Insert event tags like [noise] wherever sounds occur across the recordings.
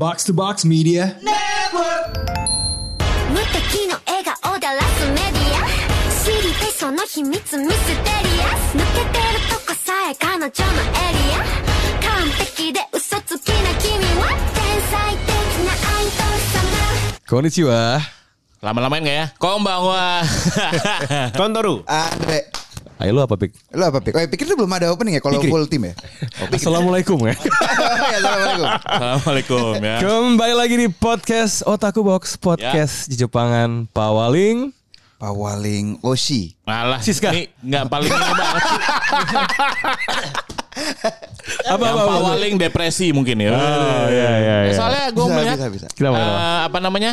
Box to Box Media. 無敵の笑顔でラスメディア知りたいその秘密ミステリアス抜けてるとこさえ彼女のエリア完璧で嘘つきな君は天才的なアイドル様 Konnichiwa. Lama-lamain gak ya? Konbanwa. Kontoru. [laughs] Andre, Ayo lu apa pik? lu apa pik? Oh, ya, pikir itu belum ada opening ya kalau full tim ya? [laughs] Assalamualaikum ya. ya, Assalamualaikum. Assalamualaikum ya. Kembali lagi di podcast Otaku Box Podcast di Jepangan Pawaling. Pawaling Oshi. Malah Siska. ini nggak paling ini banget. Apa Yang paling depresi mungkin ya. Oh iya iya iya. Soalnya gue Bisa, melihat bisa, bisa. Kenapa, eh, kenapa? apa namanya?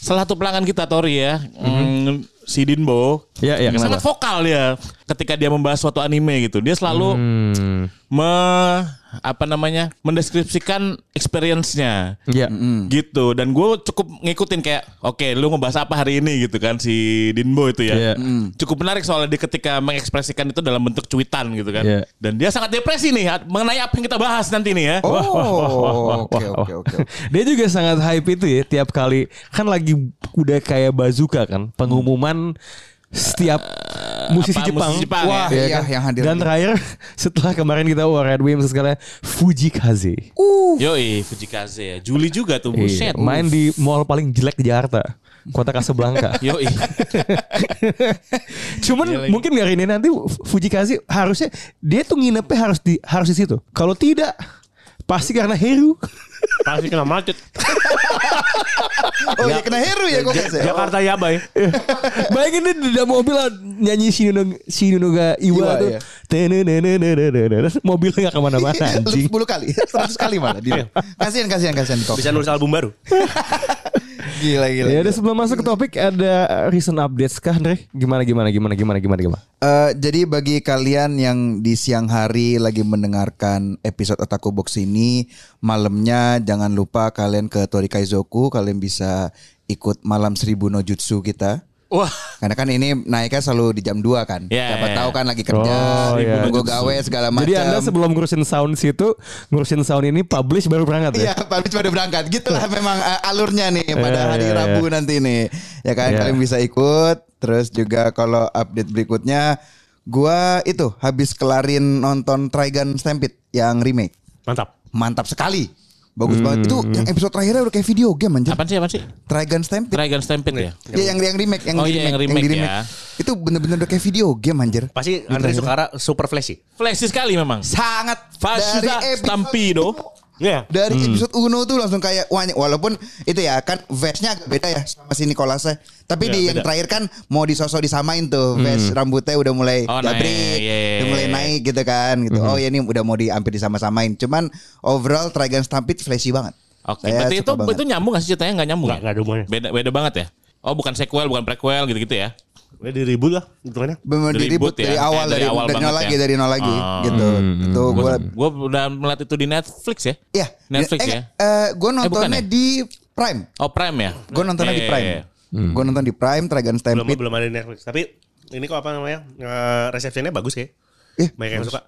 Salah satu pelanggan kita Tori ya, mm, si Dinbo. Iya, iya, sangat kenapa? vokal dia ketika dia membahas suatu anime gitu. Dia selalu Hmm. me apa namanya? mendeskripsikan experience-nya. Iya. gitu dan gue cukup ngikutin kayak oke lu ngebahas apa hari ini gitu kan si Dinbo itu ya Iya. cukup menarik soalnya dia ketika mengekspresikan itu dalam bentuk cuitan gitu kan Iya. dan dia sangat depresi nih mengenai apa yang kita bahas nanti nih ya Oh, oke Wah, oke wah. oke. [laughs] Dia juga sangat hype itu ya tiap kali kan lagi udah kayak bazooka kan pengumuman setiap musisi apa, Jepang. musisi Jepang, Wah, Iya iya kan? yang hadir. Dan terakhir [laughs] setelah kemarin kita oh, Red Wimps sekalian Fujikaze. Yoi Fujikaze ya Juli juga tuh Iya, buset main di mall paling jelek di Jakarta. Kota Casablanca. [laughs] Yoi [laughs] Cuman Iya lagi. mungkin hari ini nanti Fujikaze harusnya dia tuh nginepnya harus di harus di situ. Kalau tidak pasti karena Heru. Pasti kena macet. [laughs] oh ya, ya kena heru ya kok ja Jakarta ya bay. [laughs] Bayangin ini di dalam mobil ah, nyanyi Shinunoga, Shinunoga Iwa, Iwa tuh. Iya. Mobil nggak ke mana-mana anjing. Sepuluh kali, seratus kali malah dia. Kasian kasian kasian. Bisa nulis album baru. [laughs] gila gila. Ya udah sebelum masuk ke topik ada recent updates kah Andre? Gimana gimana gimana gimana gimana gimana? Uh, jadi bagi kalian yang di siang hari lagi mendengarkan episode Otaku Box ini malamnya jangan lupa kalian ke Tori Kaizoku, kalian bisa ikut malam seribu no jutsu kita. wah Karena kan ini naiknya selalu di jam 2 kan. Ya, Siapa ya, tahu kan lagi kerja, Oh, iya. nunggu gawe segala macam. Jadi Anda sebelum ngurusin sound situ, ngurusin sound ini publish baru berangkat ya? Iya, Pak pada berangkat. Gitulah [laughs] memang eh, alurnya nih pada Iya, hari iya, Rabu iya. nanti nih. Ya kan Iya. kalian bisa ikut. Terus juga kalau update berikutnya gua itu habis kelarin nonton Trigun Stampede yang remake. Mantap. Mantap sekali. Bagus Hmm, banget. Itu yang episode terakhirnya udah kayak video game anjir. apaan sih apaan sih Trigun Stampede. Dragon Stampede ya Ya, yang yang remake, yang Oh, di iya, yang remake, remake di ya. Itu bener-bener udah kayak video game anjir. Pasti Andre Sukara super flashy. flashy sekali memang Sangat Fasuda dari episode Stampido Iya. dari episode Uno tuh langsung kayak wah walaupun itu ya kan vestnya agak beda ya sama si Nicholasnya tapi Iya, di yang beda. terakhir kan mau disosok disamain tuh vest rambutnya udah mulai Oh, jabrik naik, iya, iya, udah mulai naik gitu kan gitu oh ya ini udah mau di hampir disama-samain cuman overall Trigun Stampede flashy banget Oke, Saya berarti suka itu banget. itu nyambung gak sih ceritanya nggak nyambung? Nggak, ya? nggak ada hubungannya. Beda beda banget ya. Oh, bukan sequel, bukan prequel gitu-gitu ya. Udah di reboot lah hitungannya. bener Dari di reboot reboot ya? dari awal Eh, dari dari, awal dari nol banget lagi ya? dari nol lagi Oh. gitu itu Gue gue gua udah melihat itu di Netflix ya. ya Netflix eh, ya. eh, gue bukan nontonnya ya? di Prime Oh, Prime ya. gue nontonnya di Iya, Prime iya, iya. gue nonton di Prime Belum Stampede belum ada di Netflix. Tapi ini kok apa namanya? eh, resepsinya bagus ya. Eh, Banyak yang suka.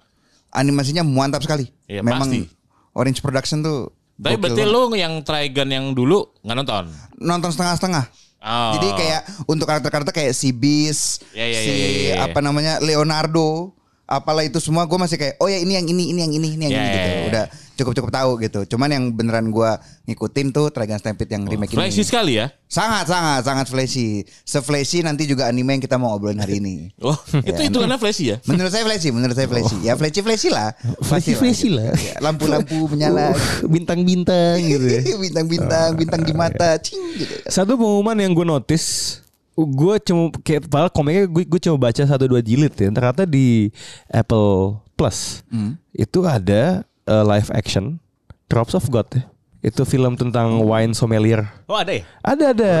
animasinya mantap sekali. Iya, Memang pasti. Orange Production tuh. Tapi berarti lu yang Trigun yang dulu nggak nonton? nonton setengah-setengah. Oh. Jadi kayak untuk karakter-karakter kayak si Beast, Iya, iya, si iya, iya, iya. apa namanya Leonardo, apalah itu semua gue masih kayak oh ya ini yang ini ini yang ini ini yang Iya, ini iya, gitu. iya. Udah cukup-cukup tahu gitu. Cuman yang beneran gue ngikutin tuh Trigun Stampede yang remake Oh, Flashy ini. sekali ya. Sangat sangat sangat flashy. Se-flashy nanti juga anime yang kita mau obrolin hari ini. [laughs] Oh, itu Ya, itu karena Flashy ya. Menurut saya flashy, menurut saya flashy. Ya flashy flashy lah. [laughs] Flashy-flashy gitu. lah. Ya, Lampu-lampu menyala. [laughs] Bintang-bintang gitu ya. Bintang-bintang, bintang di mata, cing gitu. Satu pengumuman yang gue notice gue cuma kayak padahal komiknya gue gue cuma baca satu dua jilid ya ternyata di Apple Plus itu ada uh, live action Drops of God ya itu film tentang wine sommelier Oh ada ya? ada ada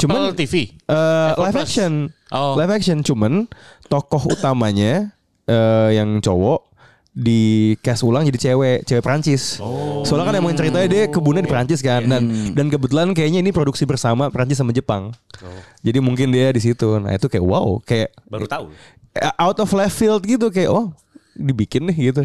cuman Apple TV. eh, Apple live Plus. action Oh. live action cuman tokoh utamanya eh, yang cowok di cast ulang jadi cewek, cewek Prancis. Soalnya kan emang ceritanya dia kebunnya di Prancis kan dan dan kebetulan kayaknya ini produksi bersama Prancis sama Jepang. Jadi mungkin dia di situ. Nah, itu kayak wow, kayak Baru tahu. out of left field gitu kayak oh dibikin nih gitu.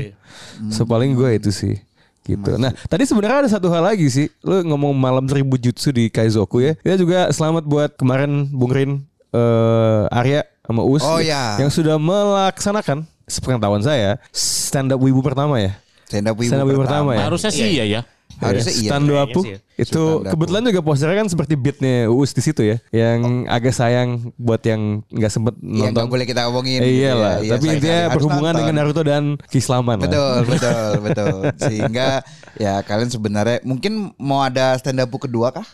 So paling gue itu sih. gitu. Nah, tadi sebenarnya ada satu hal lagi sih. Lu ngomong malam seribu jutsu di Kaizoku ya. Kita juga selamat buat kemarin Bung Rin eh, Arya sama Us Oh, ya. yang sudah melaksanakan sepengetahuan saya stand up wibu pertama ya. Stand up wibu Stand up wibu pertama ya. Harusnya sih iya ya. Harusnya iya. Stand up ya. itu kebetulan juga posternya kan seperti beatnya Uus di situ ya, yang agak sayang buat yang nggak sempet Iya nonton. nggak boleh kita omongin. Eh, iya lah, Iya, tapi sayang intinya berhubungan nonton. dengan Naruto dan keislaman lah. Betul, [laughs] betul, betul. Sehingga ya kalian sebenarnya mungkin mau ada stand up kedua kah?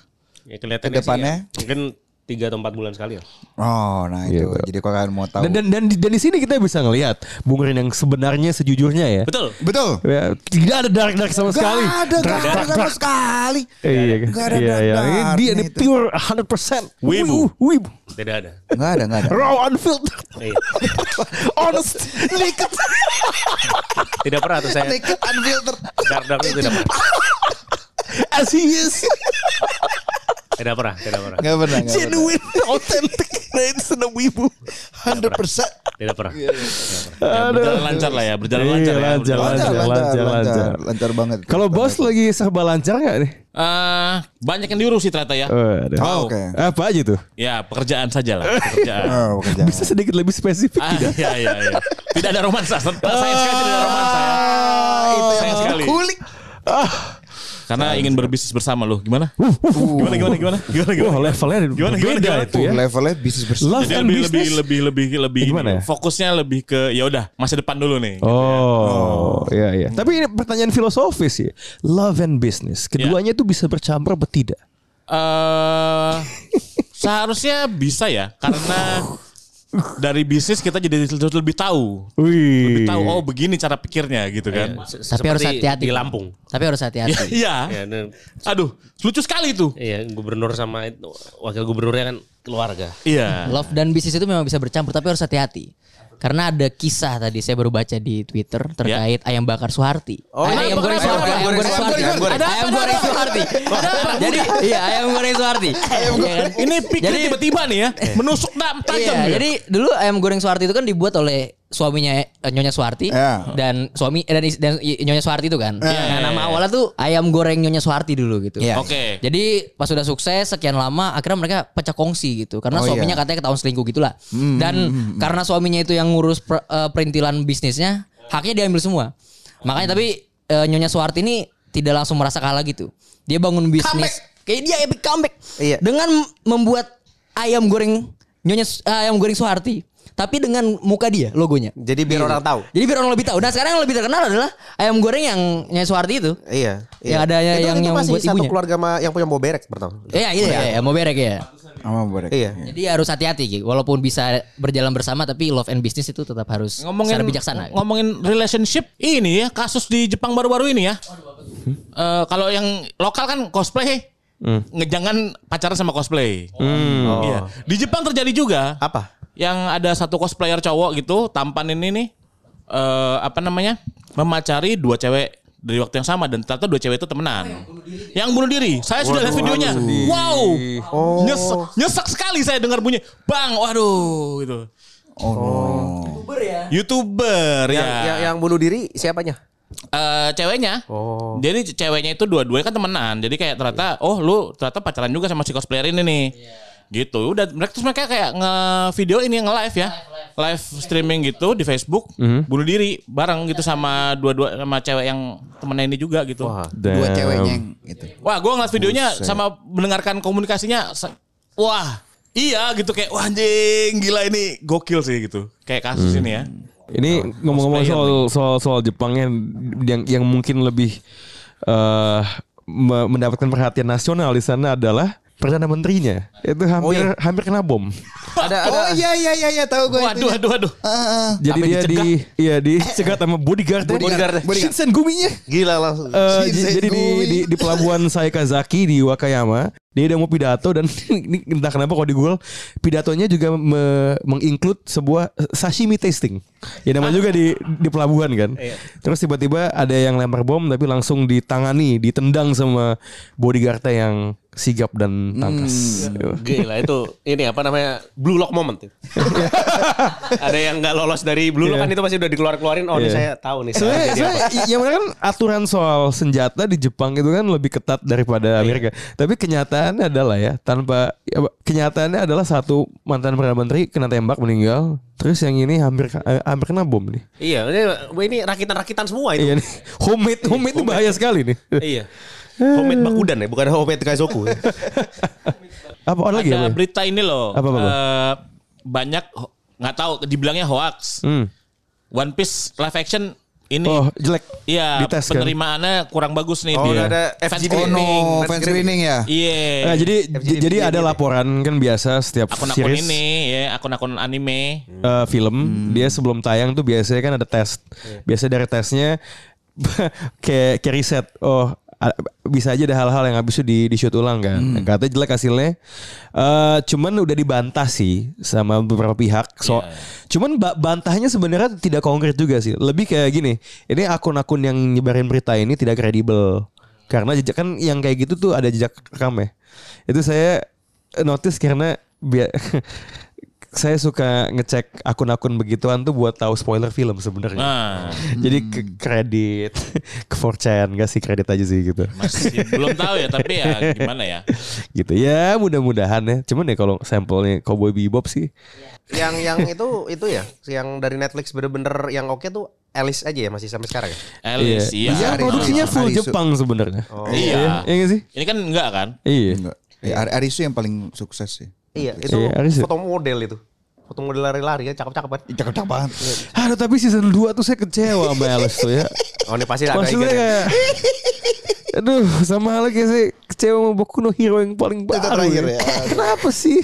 Ya kelihatannya Ke depannya? sih ya. Mungkin tiga atau empat bulan sekali ya. Oh, nah itu. Gitu. Jadi kalau kalian mau tahu. Dan, dan dan di- dan di sini kita bisa ngelihat Bung Rin yang sebenarnya sejujurnya ya. Betul. Betul. Ya, tidak ada dark dark sama sekali. Gak ada, gak ada sama sekali. Iya, Gak ada iya, iya. Ini dark-darknya dia ini pure 100% Wibu. Wibu. Tidak ada. Gak ada, gak ada. Raw unfiltered. Iya. [laughs] Honest. Naked, Tidak pernah tuh saya. naked, unfiltered. Dark dark itu tidak pernah. As he is. Tidak pernah. Tidak pernah. Gak pernah, gak pernah. Genuine, authentic. Stand up wibu. 100%. Tidak pernah. Ya, berjalan lancar lah ya, berjalan Iya, lancar ya. lancar, Lancar, lancar, lancar, lancar. lancar. Lancar banget. Kalau bos lagi serba lancar nggak nih? Eh, banyak yang diurus sih ternyata ya. Waduh. Oh, oke. Apa aja tuh? Ya pekerjaan saja lah, pekerjaan. Oh, pekerjaan. Bisa sedikit lebih spesifik Ah, tidak? iya, iya, iya. Tidak ada romansa. Sayang sekali tidak ada romansa ya. Ah, itu Sayang yang sekali. kulik. Karena ingin berbisnis bersama loh. Gimana? Gimana, gimana, gimana? Gimana, Wah gimana? levelnya Gimana, gimana, gimana? itu ya. Uh, levelnya bisnis bersama. Love Jadi and lebih, lebih, lebih, lebih, lebih, gimana ya? Fokusnya lebih ke ya udah masa depan dulu nih. Oh, iya iya. Tapi ini pertanyaan filosofis ya. Love and business. Keduanya itu bisa bercampur atau tidak? Eh, seharusnya bisa ya, karena [laughs] dari bisnis kita jadi lebih tahu, Wih. lebih tahu oh begini cara pikirnya gitu kan. Tapi harus hati-hati. Di Lampung. Tapi harus hati-hati. [laughs] Iya. Ya, dan- Aduh, lucu sekali itu. Iya, gubernur sama wakil gubernurnya kan keluarga. Iya. Love dan bisnis itu memang bisa bercampur tapi harus hati-hati. Karena ada kisah tadi saya baru baca di Twitter terkait ayam bakar Suharti. Oh, ayam ayam goreng Suharti. ayam Ayam goreng. Ada Ayam goreng Suharti. Jadi iya ayam goreng Suharti. Iya kan? Ini pikir Jadi- tiba-tiba nih ya, menusuk dalam tajam Iya, jadi dulu ayam goreng Suharti itu kan dibuat oleh suaminya eh, Nyonya Suharti Iya. dan suami eh, dan, dan Nyonya Suharti itu kan. Iya, nah, iya, nama iya. awalnya tuh ayam goreng Nyonya Suharti dulu gitu. Iya. Oke. Jadi pas sudah sukses sekian lama akhirnya mereka pecah kongsi gitu karena Oh, suaminya iya. katanya ketahuan selingkuh gitulah. Dan karena suaminya itu yang ngurus per- eh, perintilan bisnisnya, haknya diambil semua. Makanya tapi eh, Nyonya Suharti ini tidak langsung merasa kalah gitu. Dia bangun bisnis kayak dia epic comeback Iya. dengan membuat ayam goreng Nyonya ayam goreng Suharti tapi dengan muka dia logonya. Jadi biar orang tahu. Jadi biar orang lebih tahu. Nah sekarang yang lebih terkenal adalah ayam goreng yang Nyonya Suharti itu. Iya. Yang iya. ada yang- itu, yang- itu yang masih buat satu ibunya. keluarga ma- yang punya mau berek pertama. Iya iya iya, iya, mau berek ya. Sama borek. Iya. Jadi harus hati-hati gitu. Walaupun bisa berjalan bersama tapi love and business itu tetap harus ngomongin secara bijaksana. ngomongin relationship ini ya kasus di Jepang baru-baru ini ya. Eh, kalau yang lokal kan cosplay ngejangan pacaran sama cosplay. Oh. Iya. Di Jepang terjadi juga. Apa? Yang ada satu cosplayer cowok gitu tampan ini nih eh apa namanya? memacari dua cewek dari waktu yang sama dan ternyata dua cewek itu temenan. Yang bunuh diri. Saya sudah lihat videonya. Wow. Nyesek, nyesek sekali saya dengar bunyi. Bang, waduh gitu. Oh no. YouTuber Yang, ya. yang, yang bunuh diri siapanya? Eh, ceweknya. Oh. Jadi ceweknya itu dua-duanya kan temenan. Jadi kayak ternyata oh lu ternyata pacaran juga sama si cosplayer ini nih. Gitu. Udah mereka terus mereka kayak nge-video ini nge-live ya. Live streaming gitu di Facebook, bunuh diri bareng gitu sama dua-dua sama cewek yang temennya ini juga gitu. Wah. Wah, Dua ceweknya yang itu. gua ngeliat videonya sama mendengarkan komunikasinya wah, iya gitu kayak wah anjing gila ini gokil sih gitu. Kayak kasus ini ya. Ini ngomong-ngomong soal soal soal Jepangnya yang yang mungkin lebih eh me- mendapatkan perhatian nasional di sana adalah perdana menterinya. Itu hampir hampir kena bom. Ada ada Oh iya iya iya iya tahu gue. Waduh, aduh, aduh. Jadi Sampai dia di iya dicegat sama bodyguard. Bodyguard. Shinsen Guminya. gila langsung. Shinsengumi. jadi di, di di pelabuhan Saikazaki di Wakayama Dia udah mau pidato dan [laughs] ini entah kenapa kalau di Google pidatonya juga me- menginclude sebuah sashimi tasting. Ya namanya juga di di pelabuhan kan. Terus tiba-tiba ada yang lempar bom tapi langsung ditangani, ditendang sama bodyguardnya yang sigap dan tangkas. Gila itu ini apa namanya blue lock moment. itu. [laughs] Ada yang nggak lolos dari blue lock Iya. kan itu pasti udah dikeluar-keluarin. Oh, ini Iya. saya tahu nih. Sebenarnya, yang mana kan aturan soal senjata di Jepang itu kan lebih ketat daripada Amerika. Tapi kenyataannya adalah ya tanpa ya, kenyataannya adalah satu mantan perdana menteri kena tembak meninggal. Terus yang ini hampir eh, hampir kena bom nih. Iya, ini, ini rakitan-rakitan semua itu. Iya nih. Homemade homemade itu bahaya sekali nih. Iya. Homemade Bakudan ya, bukan homemade Kaizoku. [laughs] Apa ada lagi Ada apa? berita ini loh. Apa, apa, apa? eh, banyak nggak tahu dibilangnya hoax. Hmm. One Piece live action ini Oh, jelek. Iya, Dites kan? penerimaannya kurang bagus nih Oh, dia. ada Fans FGD. Oh screening. no, fans screening ya. Iya. Nah, jadi FGD jadi ada gitu. laporan kan biasa setiap akun-akun series ini ya, akun-akun anime. eh, film dia sebelum tayang tuh biasanya kan ada tes. Biasanya dari tesnya [laughs] kayak kayak riset. Oh bisa aja ada hal-hal yang habis itu di di shoot ulang kan. Katanya jelek hasilnya. Eh cuman udah dibantah sih sama beberapa pihak. So, cuman ba- bantahnya sebenarnya tidak konkret juga sih. Lebih kayak gini. Ini akun-akun yang nyebarin berita ini tidak kredibel. Karena jejak kan yang kayak gitu tuh ada jejak rekam ya. Itu saya notice karena biar [laughs] saya suka ngecek akun-akun begituan tuh buat tahu spoiler film sebenarnya. Nah, Jadi ke kredit, [laughs] ke 4chan nggak sih kredit aja sih gitu. masih belum tahu ya, tapi ya gimana ya? [laughs] gitu ya mudah-mudahan ya. Cuman ya kalau sampelnya Cowboy Bebop sih. yang yang itu itu ya, yang dari Netflix bener-bener yang oke tuh Alice aja ya masih sampai sekarang ya. Alice, iya. Yang Arisu. produksinya full Arisu. Jepang sebenarnya. Iya. Iya nggak sih? Ini kan enggak kan? Iya. Enggak. Ya, Ar- Arisu yang paling sukses sih. Iya, itu Iya, foto model itu. Foto model lari-lari ya, cakep-cakep kan. Cakep-cakep banget. Aduh tapi season 2 tuh saya kecewa sama Alice tuh ya. [laughs] Oh, ini pasti ada Maksudnya ikan. kayak Aduh sama halnya kayak saya kecewa sama Boku no Hero yang paling baru terakhir ya. ya. [laughs] Kenapa sih?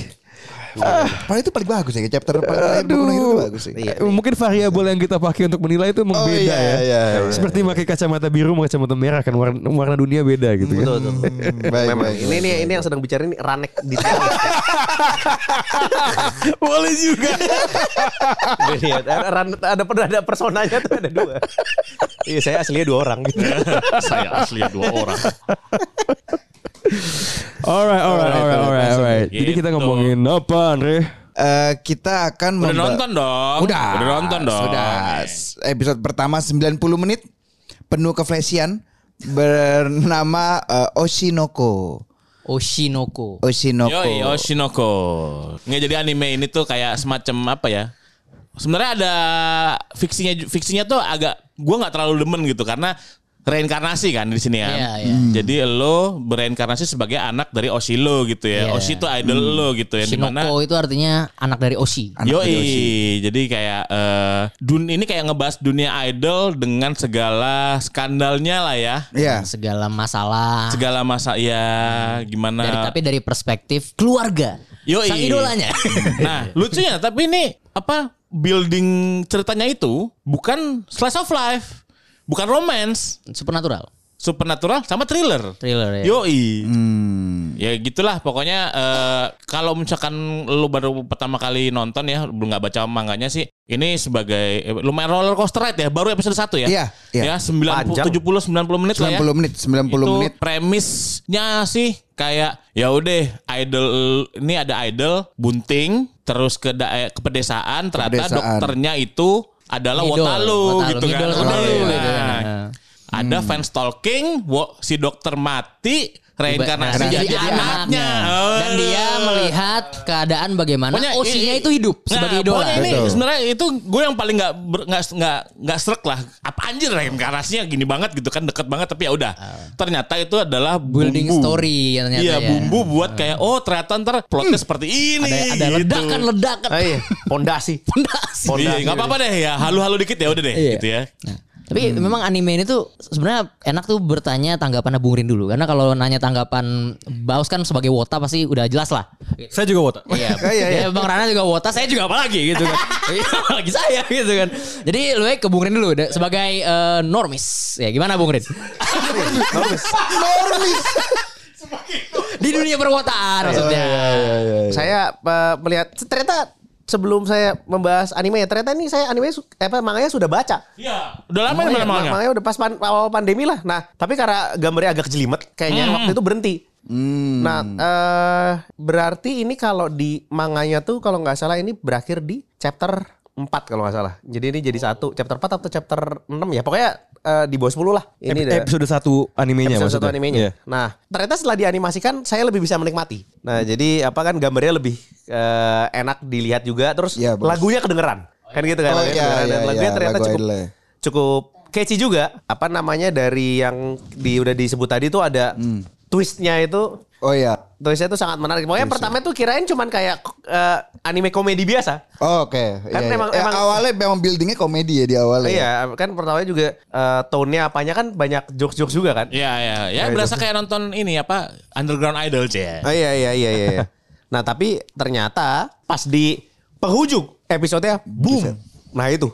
Padahal itu paling bagus ya, chapter paling terakhir Boku no Hero itu bagus sih. Iya. Eh, Mungkin variabel yang kita pakai untuk menilai itu emang Oh, beda iya, ya. iya, iya. Seperti pakai kacamata biru sama kacamata merah kan warna, warna dunia beda gitu kan. Betul, betul. Baik, Memang baik, ini ini ini yang sedang bicara ini Ranek di [laughs] Boleh juga. Ran- ada ada ada personanya tuh ada dua. Iya, saya aslinya dua orang. [laughs] Saya asli dua orang. Alright, alright, alright, alright, alright. Jadi kita Gitu. ngomongin apa, Andre? Eh, kita akan Udah nonton dong. Udah. Udah nonton dong. Sudah. Episode pertama 90 menit penuh keflashian bernama eh, Oshinoko. Oshinoko. Oshinoko. Yoi, Oshinoko. Nggak jadi anime ini tuh kayak semacam apa ya? Sebenarnya ada fiksinya fiksinya tuh agak gua nggak terlalu demen gitu karena reinkarnasi kan di sini kan. Iya, iya. Jadi lo bereinkarnasi sebagai anak dari Oshilo gitu ya. Iya. Oshi itu idol lo gitu ya di mana Shinoko itu artinya anak dari Oshi. Anak Yoi, dari Oshi. jadi kayak eh dun ini kayak ngebahas dunia idol dengan segala skandalnya lah ya. Iya. Segala masalah. Segala masa ya gimana Dari, tapi dari perspektif keluarga. Yoi. Sang idolanya. [laughs] Nah, lucunya tapi ini apa building ceritanya itu bukan slice of life, bukan romance, Supernatural. supernatural sama thriller. Thriller ya. Yoi. Hmm. Ya gitulah pokoknya eh, kalau misalkan lu baru pertama kali nonton ya belum nggak baca manganya sih ini sebagai eh, lumayan roller coaster ride ya baru episode 1 ya. Iya, iya. Ya 90 Panjang. 70 90 menit lah ya. 90 menit, 90 itu menit. premisnya sih kayak ya udah idol ini ada idol bunting terus ke da- ke pedesaan ternyata pedesaan. dokternya itu adalah Ngidol, Wotalu Wotalu, gitu kan. Wotalu nah, gitu kan. Ada fans stalking, wo- si dokter mati, reinkarnasi Jadi jadi, anaknya. Dan dia melihat keadaan bagaimana Pokoknya Oshinya i- itu hidup Nah, sebagai idola. pokoknya ini sebenarnya itu gue yang paling nggak nggak nggak nggak serak lah. Apa anjir reinkarnasinya gini banget gitu kan deket banget tapi ya udah. Ternyata itu adalah Ah. Building bumbu. story ternyata Iya ya. bumbu buat kayak oh ternyata ntar plotnya seperti ini. Ada ada gitu. ledakan ledakan. Ah, iya, pondasi. Pondasi. [laughs] Iya nggak apa-apa deh ya halu-halu dikit ya udah deh Iya. gitu ya. Tapi memang anime ini tuh sebenarnya enak tuh bertanya tanggapan Bung Rin dulu karena kalau nanya tanggapan Baus kan sebagai wota pasti udah jelas lah. Saya juga wota. Iya, [laughs] Iya, iya. Ya, Bang Rana juga wota, saya juga apalagi gitu kan. [laughs] Iya, apalagi saya gitu kan. Jadi lu ke Bung Rin dulu sebagai eh, normis. Ya gimana Bung Rin? [laughs] normis. Di Di dunia perwotaan maksudnya. Saya eh, melihat ternyata sebelum saya membahas anime ya ternyata ini saya anime eh, apa manganya sudah baca. Iya. Udah lama Makanya, nih namanya. makanya udah pas pan- awal pandemi lah. Nah, tapi karena gambarnya agak kejelimet, kayaknya waktu itu berhenti. Nah, eh berarti ini kalau di manganya tuh kalau nggak salah ini berakhir di chapter 4 kalau nggak salah. Jadi ini jadi satu chapter 4 atau chapter 6 ya. Pokoknya eh, di bawah 10 lah. Ini Ep- episode satu animenya episode satu maksudnya. animenya. Iya. Nah, ternyata setelah dianimasikan saya lebih bisa menikmati. Nah, jadi apa kan gambarnya lebih eh, enak dilihat juga terus bagus. lagunya kedengeran. Kan gitu kan. Oh, lagunya iya. Dan iya, lagunya iya, ternyata lagu cukup idolnya. cukup catchy juga. Apa namanya dari yang di udah disebut tadi tuh ada Hmm. twistnya itu Oh iya. twistnya itu sangat menarik. Pokoknya pertama tuh kirain cuman kayak eh, anime komedi biasa. Oh, Oke. Kan Iya, iya. emang- Eh, emang- awalnya memang buildingnya komedi ya di awal ya. Iya, kan pertamanya juga eh, tone-nya apanya kan banyak jokes-jokes juga kan. Iya, iya. Ya berasa kayak nonton ini apa Underground Idol, Cie. Oh iya iya iya iya. iya. [laughs] nah tapi ternyata pas di penghujung episodenya boom. Nah itu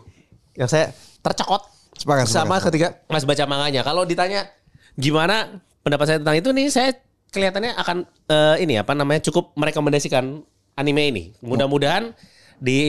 yang saya tercekot Sepakat, sama sepakat. ketika mas baca manganya. Kalau ditanya gimana pendapat saya tentang itu nih, saya kelihatannya akan eh, ini apa namanya cukup merekomendasikan anime ini. Mudah-mudahan di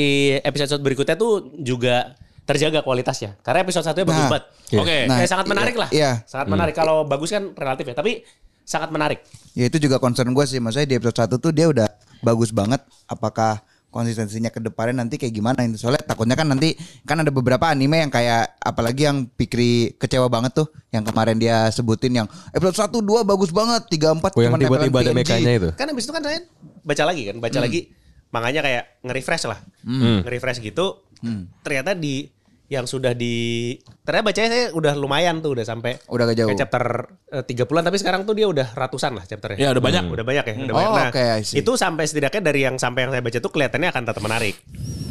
episode berikutnya tuh juga terjaga kualitasnya. Karena episode satunya bagus Nah, banget. iya. Oke, Nah, eh, sangat menarik iya, lah. iya. Sangat menarik. Kalau bagus kan relatif ya, tapi sangat menarik. Ya itu juga concern gue sih. Maksudnya di episode 1 tuh dia udah bagus banget. Apakah konsistensinya ke depannya nanti kayak gimana itu soalnya takutnya kan nanti kan ada beberapa anime yang kayak apalagi yang Pikri kecewa banget tuh yang kemarin dia sebutin yang episode 1 2 bagus banget 3 4 Oh, yang tiba-tiba ada mekanya itu. Kan habis itu kan saya baca lagi kan, baca lagi makanya kayak nge-refresh lah. Nge-refresh gitu. Ternyata di yang sudah di ternyata bacanya saya udah lumayan tuh udah sampai Udah gak jauh. kayak chapter eh, 30-an tapi sekarang tuh dia udah ratusan lah chapternya. Ya, udah banyak. Udah banyak ya, udah Oh, banyak. Nah, see. itu sampai setidaknya dari yang sampai yang saya baca tuh kelihatannya akan tetap menarik.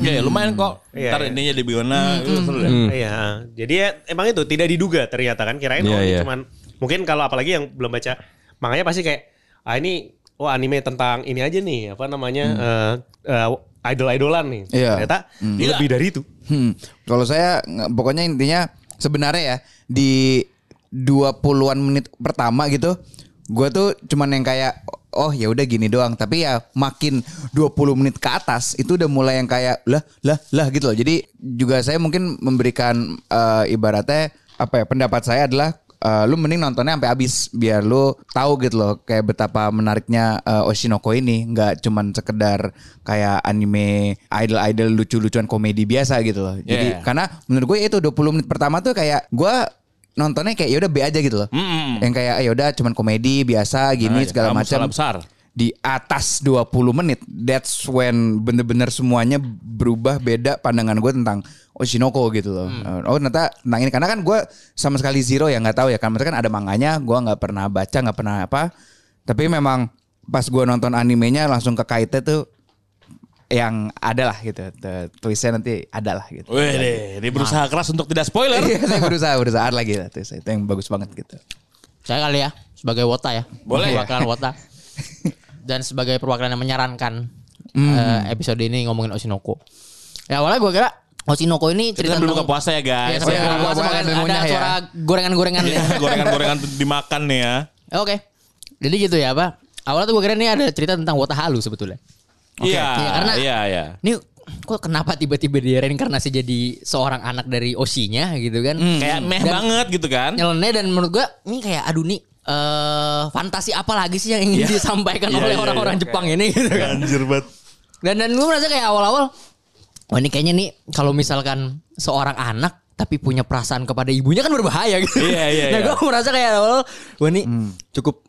Ya, ya, lumayan kok. Iya, Ntar iya. ininya di Biona itu seru deh. Iya, jadi ya, emang itu tidak diduga ternyata kan kirain Iya, oh ini iya. cuman mungkin kalau apalagi yang belum baca makanya pasti kayak ah ini wah anime tentang ini aja nih apa namanya eh, eh, idol-idolan nih. Iya. Ternyata lebih dari itu. Hmm. Kalau saya pokoknya intinya sebenarnya ya di 20-an menit pertama gitu gue tuh cuman yang kayak oh ya udah gini doang tapi ya makin 20 menit ke atas itu udah mulai yang kayak lah lah lah gitu loh. Jadi juga saya mungkin memberikan eh, ibaratnya apa ya pendapat saya adalah eh, lu mending nontonnya sampai habis biar lu tahu gitu loh kayak betapa menariknya eh, Oshinoko ini nggak cuman sekedar kayak anime idol-idol lucu-lucuan komedi biasa gitu loh. Jadi Yeah. karena menurut gue itu 20 menit pertama tuh kayak gue nontonnya kayak ya udah B aja gitu loh. Mm-mm. Yang kayak ya udah cuman komedi biasa gini Nah, segala macam. besar. Di atas 20 menit that's when bener-bener semuanya berubah beda pandangan gue tentang Oshinoko gitu loh. Oh ternyata tentang ini karena kan gue sama sekali zero ya nggak tahu ya kan maksudnya kan ada manganya gue nggak pernah baca nggak pernah apa. Tapi memang pas gue nonton animenya langsung ke kaitnya tuh yang ada lah gitu. Twistnya nanti ada lah gitu. Wih deh, dia berusaha keras untuk tidak spoiler. Iya, saya berusaha berusaha lagi lah twistnya. Itu yang bagus banget gitu. Saya kali ya sebagai wota ya. Boleh ya. Wota. [laughs] Dan sebagai perwakilan yang menyarankan Hmm. eh, episode ini ngomongin Oshinoko. Ya awalnya gue kira Oshinoko ini Kita cerita kan belum tentang buka puasa ya Ya, guys. sebelum iya, buka puasa dan ada ya. suara gorengan-gorengan. Iya, Gorengan-gorengan [laughs] dimakan nih ya. Ya, Oke. Jadi gitu ya, Pak. Awalnya tuh gue kira ini ada cerita tentang wota halu sebetulnya. Iya, Iya, karena- iya, iya. Ini kok kenapa tiba-tiba dia reinkarnasi jadi seorang anak dari Oshinya gitu kan? Kayak meh Dan- banget gitu kan. nyeleneh dan menurut gua ini kayak aduh nih eh fantasi apa lagi sih yang ingin disampaikan Iya, oleh iya, orang-orang iya. Jepang ini gitu kan. Anjir banget. Dan dan gue merasa kayak awal-awal oh ini kayaknya nih kalau misalkan seorang anak tapi punya perasaan kepada ibunya kan berbahaya gitu. Iya, iya, [laughs] Nah iya. gue merasa kayak awal wah ini cukup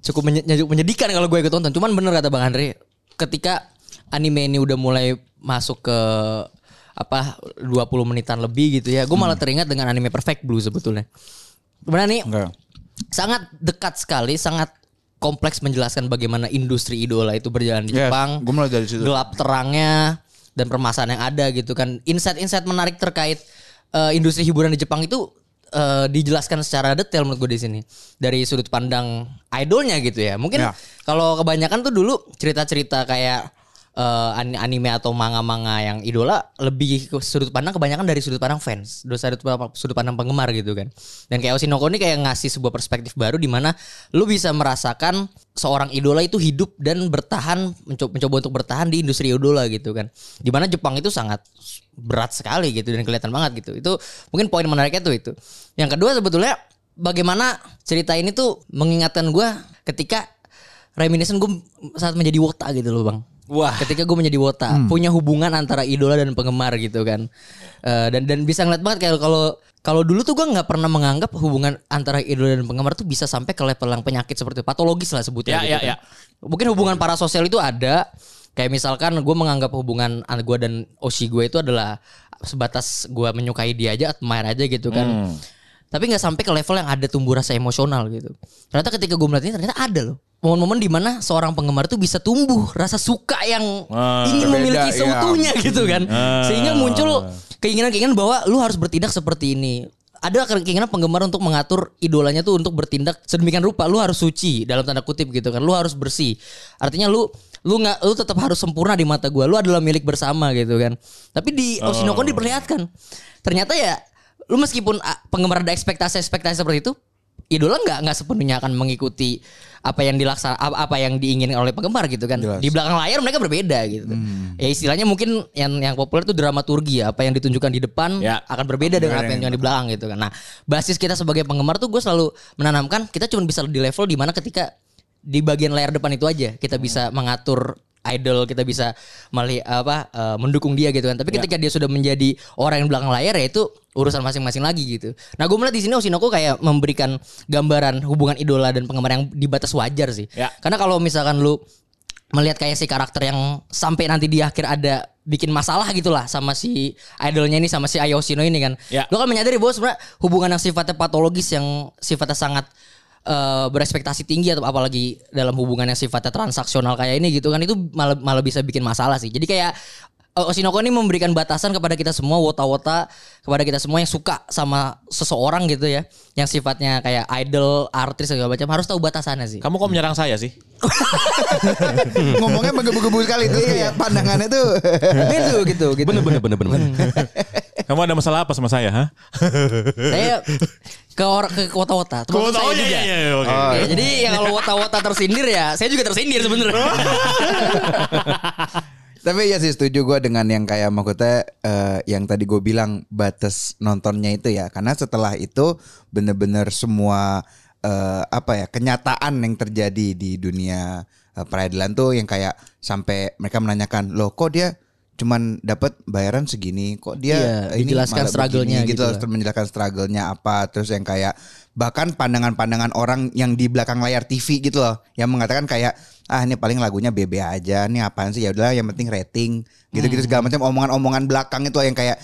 cukup cukup menyedihkan kalau gue ikut tonton. Cuman bener kata Bang Andre ketika anime ini udah mulai masuk ke apa 20 menitan lebih gitu ya. Gue malah teringat dengan anime Perfect Blue sebetulnya. Sebenarnya nih Enggak. Sangat dekat sekali, sangat kompleks menjelaskan bagaimana industri idola itu berjalan di Yes, Jepang. gua mulai dari situ. Gelap terangnya dan permasalahan yang ada gitu kan. Insight-insight menarik terkait eh, industri hiburan di Jepang itu eh, dijelaskan secara detail menurut gue di sini dari sudut pandang idolnya gitu ya. Mungkin Ya. kalau kebanyakan tuh dulu cerita-cerita kayak ani- anime atau manga-manga yang idola lebih sudut pandang kebanyakan dari sudut pandang fans, dari sudut pandang, sudut pandang penggemar gitu kan. Dan kayak Oshinoko ini kayak ngasih sebuah perspektif baru di mana lu bisa merasakan seorang idola itu hidup dan bertahan mencoba, mencoba untuk bertahan di industri idola gitu kan. Di mana Jepang itu sangat berat sekali gitu dan kelihatan banget gitu. Itu mungkin poin menariknya tuh itu. Yang kedua sebetulnya bagaimana cerita ini tuh mengingatkan gua ketika reminiscent gue saat menjadi wota gitu loh bang. Wah. Ketika gue menjadi wota, punya hubungan antara idola dan penggemar gitu kan. Eh, dan dan bisa ngeliat banget kayak kalau kalau dulu tuh gue nggak pernah menganggap hubungan antara idola dan penggemar tuh bisa sampai ke level yang penyakit seperti itu. patologis lah sebutnya. Ya, gitu ya, kan. ya. Mungkin hubungan parasosial itu ada. Kayak misalkan gue menganggap hubungan gue dan Oshi gue itu adalah sebatas gue menyukai dia aja, admire aja gitu kan. Hmm. Tapi nggak sampai ke level yang ada tumbuh rasa emosional gitu. Ternyata ketika gue melihat ini ternyata ada loh. Momen-momen di mana seorang penggemar tuh bisa tumbuh rasa suka yang Ah. ingin Berbeda, memiliki iya. seutuhnya gitu kan. Sehingga muncul keinginan-keinginan bahwa lu harus bertindak seperti ini. Ada keinginan penggemar untuk mengatur idolanya tuh untuk bertindak sedemikian rupa. Lu harus suci dalam tanda kutip gitu kan. Lu harus bersih. Artinya lu lu nggak lu tetap harus sempurna di mata gua. Lu adalah milik bersama gitu kan. Tapi di Oshinoko diperlihatkan ternyata ya lu meskipun ah, penggemar ada ekspektasi-ekspektasi seperti itu, idola nggak nggak sepenuhnya akan mengikuti apa yang dilaksana apa, yang diinginkan oleh penggemar gitu kan. Jelas. Di belakang layar mereka berbeda gitu. Ya istilahnya mungkin yang yang populer itu dramaturgi ya, apa yang ditunjukkan di depan Ya. akan berbeda dengan apa yang ditunjukkan di belakang gitu kan. Nah, basis kita sebagai penggemar tuh gue selalu menanamkan kita cuma bisa di level di mana ketika di bagian layar depan itu aja kita bisa mengatur idol kita bisa melihat apa eh, mendukung dia gitu kan tapi ketika dia sudah menjadi orang yang di belakang layar ya itu urusan masing-masing lagi gitu nah gue melihat di sini Oshinoko kayak memberikan gambaran hubungan idola dan penggemar yang di batas wajar sih Ya. karena kalau misalkan lu melihat kayak si karakter yang sampai nanti di akhir ada bikin masalah gitulah sama si idolnya ini sama si Ayoshino ini kan. Ya. Lu kan menyadari bahwa sebenarnya hubungan yang sifatnya patologis yang sifatnya sangat eh, berekspektasi tinggi atau apalagi dalam hubungan yang sifatnya transaksional kayak ini gitu kan itu malah malah bisa bikin masalah sih. Jadi kayak eh, Oshinoko ini memberikan batasan kepada kita semua wota-wota kepada kita semua yang suka sama seseorang gitu ya yang sifatnya kayak idol, artis segala macam harus tahu batasannya sih. Kamu kok menyerang saya sih? [laughs] Ngomongnya menggebu-gebu sekali itu kayak pandangannya tuh. gitu gitu gitu. Bener bener bener bener. [laughs] Kamu ada masalah apa sama saya, ha? saya ke orang ke wota-wota termasuk saya Oh, iya, juga. iya, iya, oke. Ya, jadi ya kalau wota-wota tersindir ya saya juga tersindir sebenarnya. [laughs] Tapi ya sih setuju gue dengan yang kayak maksudnya eh, yang tadi gue bilang batas nontonnya itu ya. Karena setelah itu bener-bener semua eh, apa ya kenyataan yang terjadi di dunia eh, peradilan tuh yang kayak sampai mereka menanyakan loh kok dia cuman dapat bayaran segini kok dia Iya, ini dijelaskan malah struggle-nya gitu gitu, lah. terus menjelaskan struggle-nya apa terus yang kayak bahkan pandangan-pandangan orang yang di belakang layar TV gitu loh yang mengatakan kayak ah ini paling lagunya BB aja nih apaan sih? Ya udahlah yang penting rating gitu-gitu segala macam omongan-omongan belakang itu yang kayak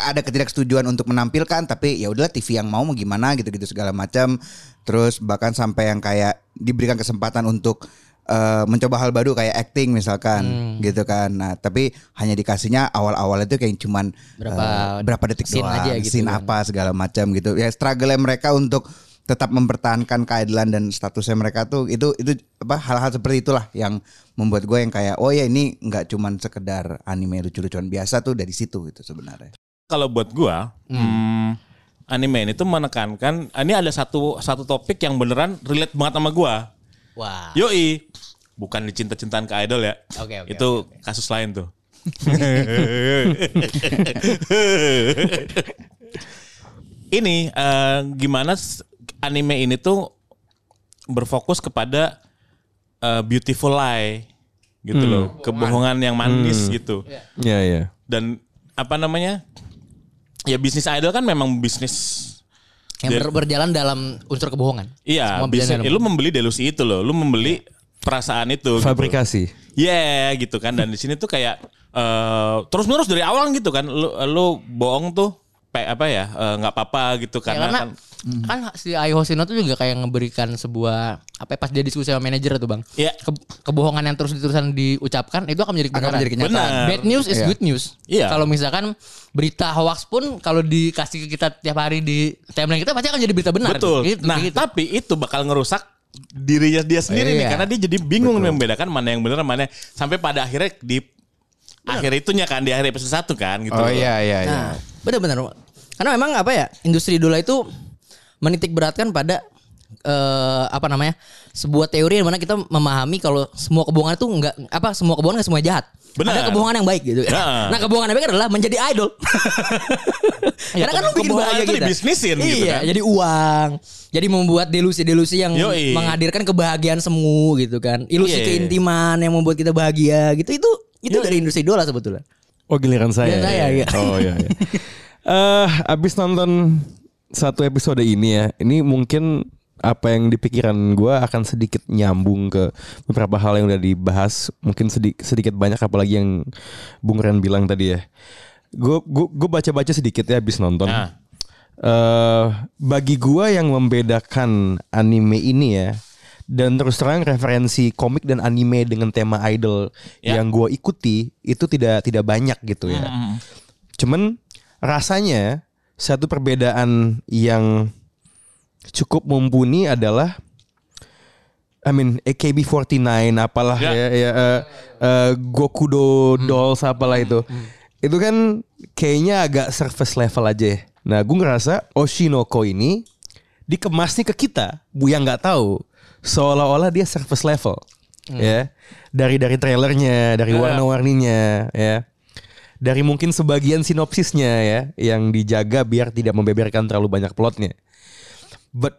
ada ketidaksetujuan untuk menampilkan tapi ya udahlah TV yang mau mau gimana gitu-gitu segala macam. Terus bahkan sampai yang kayak diberikan kesempatan untuk eh, mencoba hal baru kayak acting misalkan gitu kan. Nah tapi hanya dikasihnya awal-awal itu kayak cuman Berapa eh, berapa detik scene doang aja gitu scene kan. apa segala macam gitu. Ya struggle mereka untuk tetap mempertahankan keadilan dan statusnya mereka tuh itu itu apa hal-hal seperti itulah yang membuat gue yang kayak oh ya ini nggak cuman sekedar anime lucu-lucuan biasa tuh dari situ gitu sebenarnya. Kalau buat gua, hmm, anime ini tuh menekankan ini ada satu satu topik yang beneran relate banget sama gua. Wah. Yoi. Bukan dicinta-cintaan ke idol ya. Oke, oke, Itu kasus lain tuh. [laughs] ini eh, gimana anime ini tuh berfokus kepada eh, beautiful lie gitu loh, kebohongan yang manis gitu. Iya iya. Dan apa namanya? Ya bisnis idol kan memang bisnis Yang ber- berjalan dalam unsur kebohongan. Iya, berjalan eh, lu membeli delusi itu loh, lu membeli perasaan itu. gitu. Fabrikasi. Yeah gitu kan dan di sini tuh kayak eh terus menerus dari awal gitu kan lu lu bohong tuh apa ya eh, nggak apa-apa gitu Ya, karena, karena kan kan si Ayo Hoshino tuh juga kayak ngeberikan sebuah apa ya, pas dia diskusi sama manajer tuh bang Iya. Ke- kebohongan yang terus diterusan diucapkan itu akan menjadi akan kebenaran. menjadi kenyataan Benar. Bad news is Iya. good news. Iya. Kalau misalkan berita hoax pun kalau dikasih ke kita tiap hari di timeline kita pasti akan jadi berita benar. betul. Gitu, nah gitu. tapi itu bakal ngerusak dirinya dia sendiri nih Iya. karena dia jadi bingung membedakan mana yang benar mana sampai pada akhirnya di akhir itunya kan di akhir episode 1 kan gitu. Oh iya iya iya. Nah, benar-benar. Karena memang apa ya, industri idola itu menitik beratkan pada eh apa namanya? sebuah teori yang mana kita memahami kalau semua kebohongan itu enggak apa semua kebohongan enggak semua jahat. Benar. Ada kebohongan yang baik gitu. Nah. Nah, kebohongan yang baik adalah menjadi idol. [laughs] Ya, Karena kan lu bikin kebohongan bahagia itu kita. dibisnisin iya, gitu kan. jadi uang. Jadi membuat delusi-delusi yang Yoi. menghadirkan kebahagiaan semu gitu kan. Ilusi Iya. keintiman yang membuat kita bahagia gitu. Itu itu dari industri idola sebetulnya. Oh giliran saya. Giliran saya, iya. Oh iya. iya. [laughs] Eh, abis nonton satu episode ini ya, ini mungkin apa yang di pikiran gue akan sedikit nyambung ke beberapa hal yang udah dibahas, mungkin sedikit sedikit banyak apalagi yang Bung Ren bilang tadi ya. Gue gue baca-baca sedikit ya abis nonton. Nah. eh bagi gua yang membedakan anime ini ya dan terus terang referensi komik dan anime dengan tema idol Ya. yang gua ikuti itu tidak tidak banyak gitu ya. Cuman rasanya satu perbedaan yang cukup mumpuni adalah I mean AKB49 apalah Ya. ya, ya eh, eh, Gokudo Dolls apalah itu. Itu kan kayaknya agak surface level aja ya. Nah, gue ngerasa Oshinoko ini dikemasnya ke kita, bu yang nggak tahu, seolah-olah dia surface level, ya. Dari dari trailernya, dari warna-warninya, ya. Dari mungkin sebagian sinopsisnya ya, yang dijaga biar tidak membeberkan terlalu banyak plotnya. But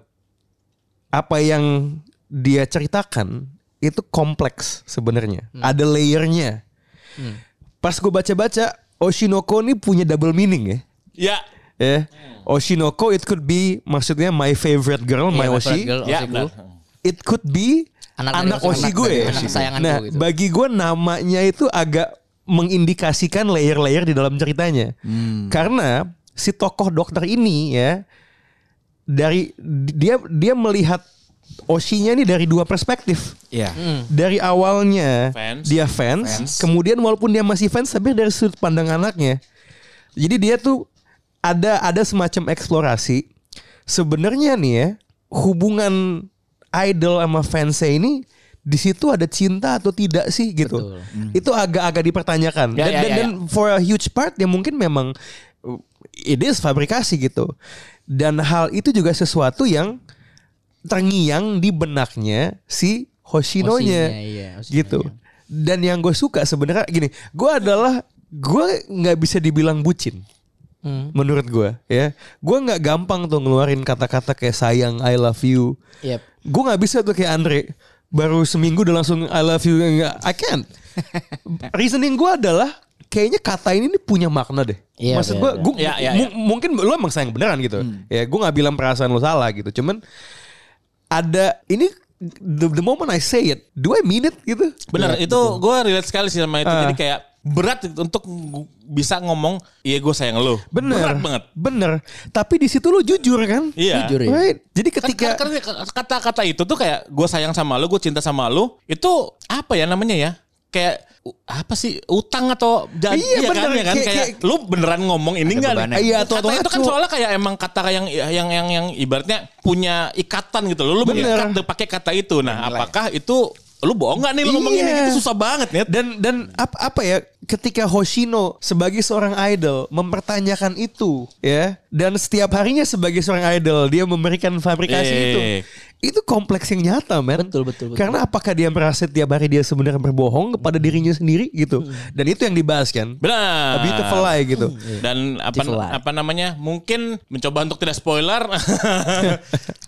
apa yang dia ceritakan itu kompleks sebenarnya. Ada layernya. Pas gue baca-baca, Oshinoko ini punya double meaning ya. Ya. Ya. Oshinoko it could be maksudnya my favorite girl, my Iya, my Oshi. girl, Ya, Oshiku. benar. It could be Anak anak, dari Oshi, Oshi anak gue. dari Oshi. Kesayanganku Nah, gitu. bagi gue namanya itu agak mengindikasikan layer-layer di dalam ceritanya. Karena si tokoh dokter ini ya dari dia dia melihat Oshinya ini dari dua perspektif. Iya. Dari awalnya Fans. dia fans, kemudian walaupun dia masih fans tapi dari sudut pandang anaknya. Jadi dia tuh ada ada semacam eksplorasi. Sebenarnya nih ya, hubungan idol sama fansnya ini di situ ada cinta atau tidak sih gitu. Itu agak-agak dipertanyakan. Ya, dan, ya, dan, ya, dan for a huge part ya mungkin memang uh, it is fabrikasi gitu. Dan hal itu juga sesuatu yang terngiang di benaknya si Hoshino-nya iya, Hoshino-nya. gitu. Dan yang gue suka sebenarnya gini, gue adalah gue nggak bisa dibilang bucin. Hmm. Menurut gue ya, gue nggak gampang tuh ngeluarin kata-kata kayak sayang, I love you. Yep. Gue nggak bisa tuh kayak Andre baru seminggu udah langsung I love you I can't. [laughs] Reasoning gue adalah kayaknya kata ini nih punya makna deh. Iya, Maksud gue, iya. gue Iya, iya, mu- mungkin lu emang sayang beneran gitu. Ya gue nggak bilang perasaan lu salah gitu. Cuman ada ini the, the moment I say it, do I mean it gitu? Bener, itu gue relate sekali sih sama itu. Ah. Jadi kayak berat untuk bisa ngomong, iya gue sayang lo. Bener, Berat banget. bener. Tapi di situ lu jujur kan? Iya. Jujur ya. Right. Jadi Kan- ketika kan- kan kata-kata itu tuh kayak gue sayang sama lu, gue cinta sama lu, itu apa ya namanya ya? Kayak apa sih utang atau jadi Iya, ya kan ya kan Kayak- kayak, kayak- lu beneran ngomong ini enggak. Iya, atau- itu kan soalnya kayak emang kata yang yang yang yang ibaratnya punya ikatan gitu loh lu Bener. mengikat pakai kata itu nah apakah itu lu bohong nggak nih lu ngomong ini Iya. itu susah banget nih dan dan apa apa ya ketika Hoshino sebagai seorang idol mempertanyakan itu ya dan setiap harinya sebagai seorang idol dia memberikan fabrikasi Eh. itu itu kompleks yang nyata men. Betul, betul, betul. karena apakah dia merasa tiap hari dia sebenarnya berbohong kepada dirinya sendiri gitu. Dan itu yang dibahas kan? Benar. A beautiful lie gitu. Dan apa apa namanya mungkin mencoba untuk tidak spoiler. [laughs]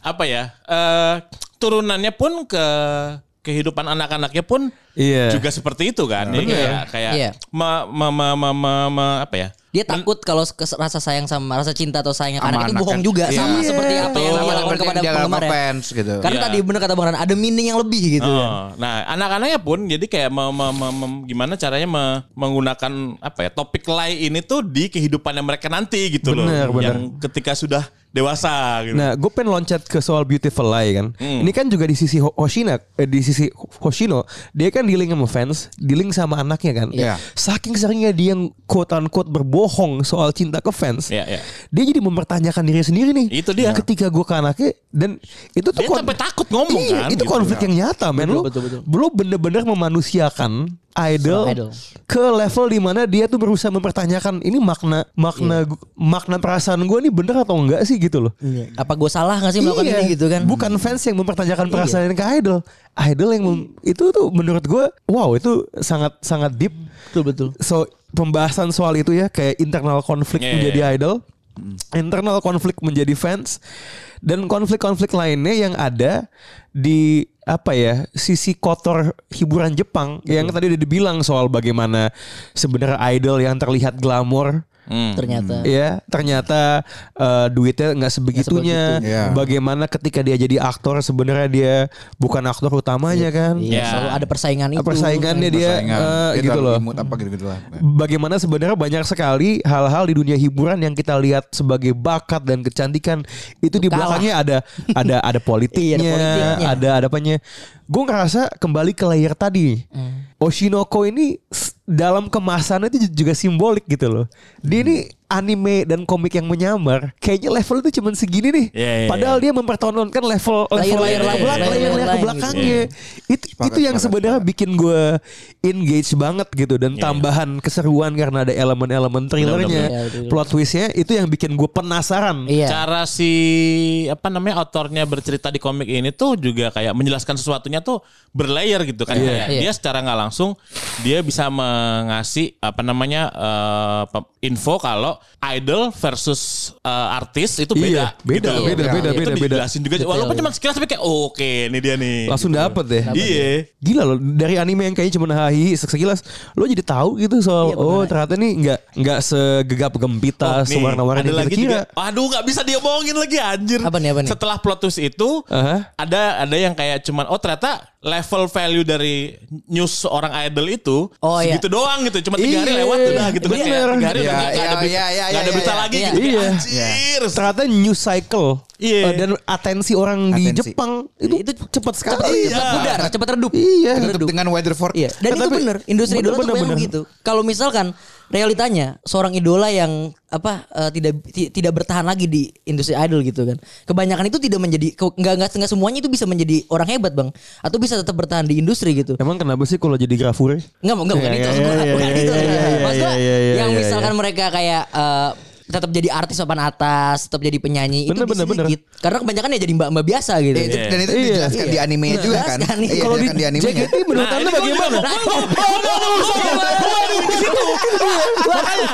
Apa ya eh turunannya pun ke kehidupan anak-anaknya pun Iya. juga seperti itu kan Jadi Bener. kayak kayak Iya. me- me- me- me- me- me- apa ya Dia takut kalau rasa sayang sama rasa cinta atau sayang Sama anak itu anak bohong kan. juga Iya. sama seperti apa yang Sama dia lakukan kepada penggemar fans gitu. Karena Iya. tadi bener kata Bang Ran, ada meaning yang lebih gitu. Oh, nah anak-anaknya pun jadi kayak me- me- me- me- gimana caranya me- menggunakan apa ya topik lie ini tuh di kehidupannya mereka nanti gitu Bener, loh. bener. Yang ketika sudah dewasa gitu. Nah, gue pengen loncat ke soal Beautiful Lie kan. Ini kan juga di sisi Ho- Hoshina, eh, di sisi Hoshino, dia kan dealing sama fans, dealing sama anaknya kan. Iya. Saking seringnya dia yang quote unquote berbohong soal cinta ke fans, Iya, iya. dia jadi mempertanyakan dirinya sendiri nih. Itu dia. Ketika gue ke anaknya dan itu tuh Dia sampai takut ngomong Iya, kan, Itu gitu. konflik yang nyata, men. Lu, betul, betul. lu bener-bener memanusiakan idol, idol. ke level di mana dia tuh berusaha mempertanyakan ini makna makna gu- makna perasaan gue nih bener atau enggak sih gitu loh. Apa gue salah gak sih melakukan Iya. ini gitu kan? Bukan fans yang mempertanyakan Iya. perasaan ke idol. Idol yang mem- itu tuh menurut gue wow itu sangat sangat deep. Betul betul. So pembahasan soal itu ya kayak internal konflik Iya, menjadi iya. idol, internal konflik menjadi fans dan konflik-konflik lainnya yang ada di apa ya sisi kotor hiburan Jepang yang tadi udah dibilang soal bagaimana sebenarnya idol yang terlihat glamor Hmm. Ternyata. ya ternyata eh, duitnya nggak sebegitunya sebegitu. Iya. bagaimana ketika dia jadi aktor sebenarnya dia bukan aktor utamanya kan Iya, Ya. selalu ada persaingan itu. persaingannya dia Persaingan. eh, Dia gitu loh imut apa gitu-gitu lah. bagaimana sebenarnya banyak sekali hal-hal di dunia hiburan yang kita lihat sebagai bakat dan kecantikan itu di kalah. belakangnya ada ada ada politiknya, [laughs] Iya, ada politiknya. ada ada apanya. Gue ngerasa kembali ke layer tadi. Hmm. Oshinoko ini dalam kemasannya itu juga simbolik gitu loh. Dia Hmm. ini anime dan komik yang menyamar. Kayaknya level itu cuma segini nih. Iya, iya, Padahal dia mempertontonkan level level Layer-layer ke lain, belakang, layer-layer layer-layer ke gitu. belakangnya. Itu Sepakat, itu yang sebenarnya bikin gue engage banget gitu Iya, dan tambahan keseruan karena ada elemen-elemen thrillernya. Iya, plot twistnya itu yang bikin gue penasaran. Iya. Cara si apa namanya autornya bercerita di komik ini tuh juga kayak menjelaskan sesuatunya tuh berlayer gitu kan kayak Iya. dia secara nggak langsung dia bisa mengasih apa namanya eh, pe- info kalau idol versus eh, artis itu beda Iya, beda, gitu. beda, beda, itu beda, beda. dijelasin juga walaupun cuma sekilas tapi kayak oh, oke ini dia nih Langsung dapet deh. iya Gila loh dari anime yang kayaknya cuma hahi sekilas lo jadi tahu gitu soal Iya, oh ternyata nih nggak nggak segegap gempita Oh, sewarna-warni ada yang lagi kita kira. juga. Aduh nggak bisa diomongin lagi anjir. Apa nih, apa nih? Setelah plot twist itu Aha. ada ada yang kayak cuman oh ternyata level value dari news seorang idol itu Oh, iya. segitu doang gitu. Cuma tiga hari Iya, lewat udah gitu kan tiga hari Iya, udah nggak iya, ada berita, iya, iya, nggak ada iya, berita iya. lagi Iya. gitu. Iya. Anjir. Ternyata news cycle Iya. eh, dan atensi orang di. Jepang itu, Itu cepat sekali. Cepat Iya. cepat pudar, cepat redup. Iya. Redup. dengan weather forecast. Iya, dan Nah, itu bener. Industri idola tuh bener, memang bener. gitu. Kalau misalkan realitanya seorang idola yang apa eh, tidak ti- tidak bertahan lagi di industri idol gitu kan. Kebanyakan itu tidak menjadi nggak nggak nggak semuanya itu bisa menjadi orang hebat, Bang. Atau bisa tetap bertahan di industri gitu. Emang kenapa sih kalau jadi grafur? Enggak, enggak bukan itu. Bukan, itu. Maksud gua, iya, yang misalkan mereka kayak eh, tetap jadi artis papan atas, tetap jadi penyanyi Bener, itu bener, bener. sedikit. Karena kebanyakan ya jadi mbak-mbak biasa gitu. Eh, itu, dan itu Iya. dijelaskan di anime Nah, juga kan. Iya, Kalau di di animenya. JKT menurut Nah, anda bagaimana?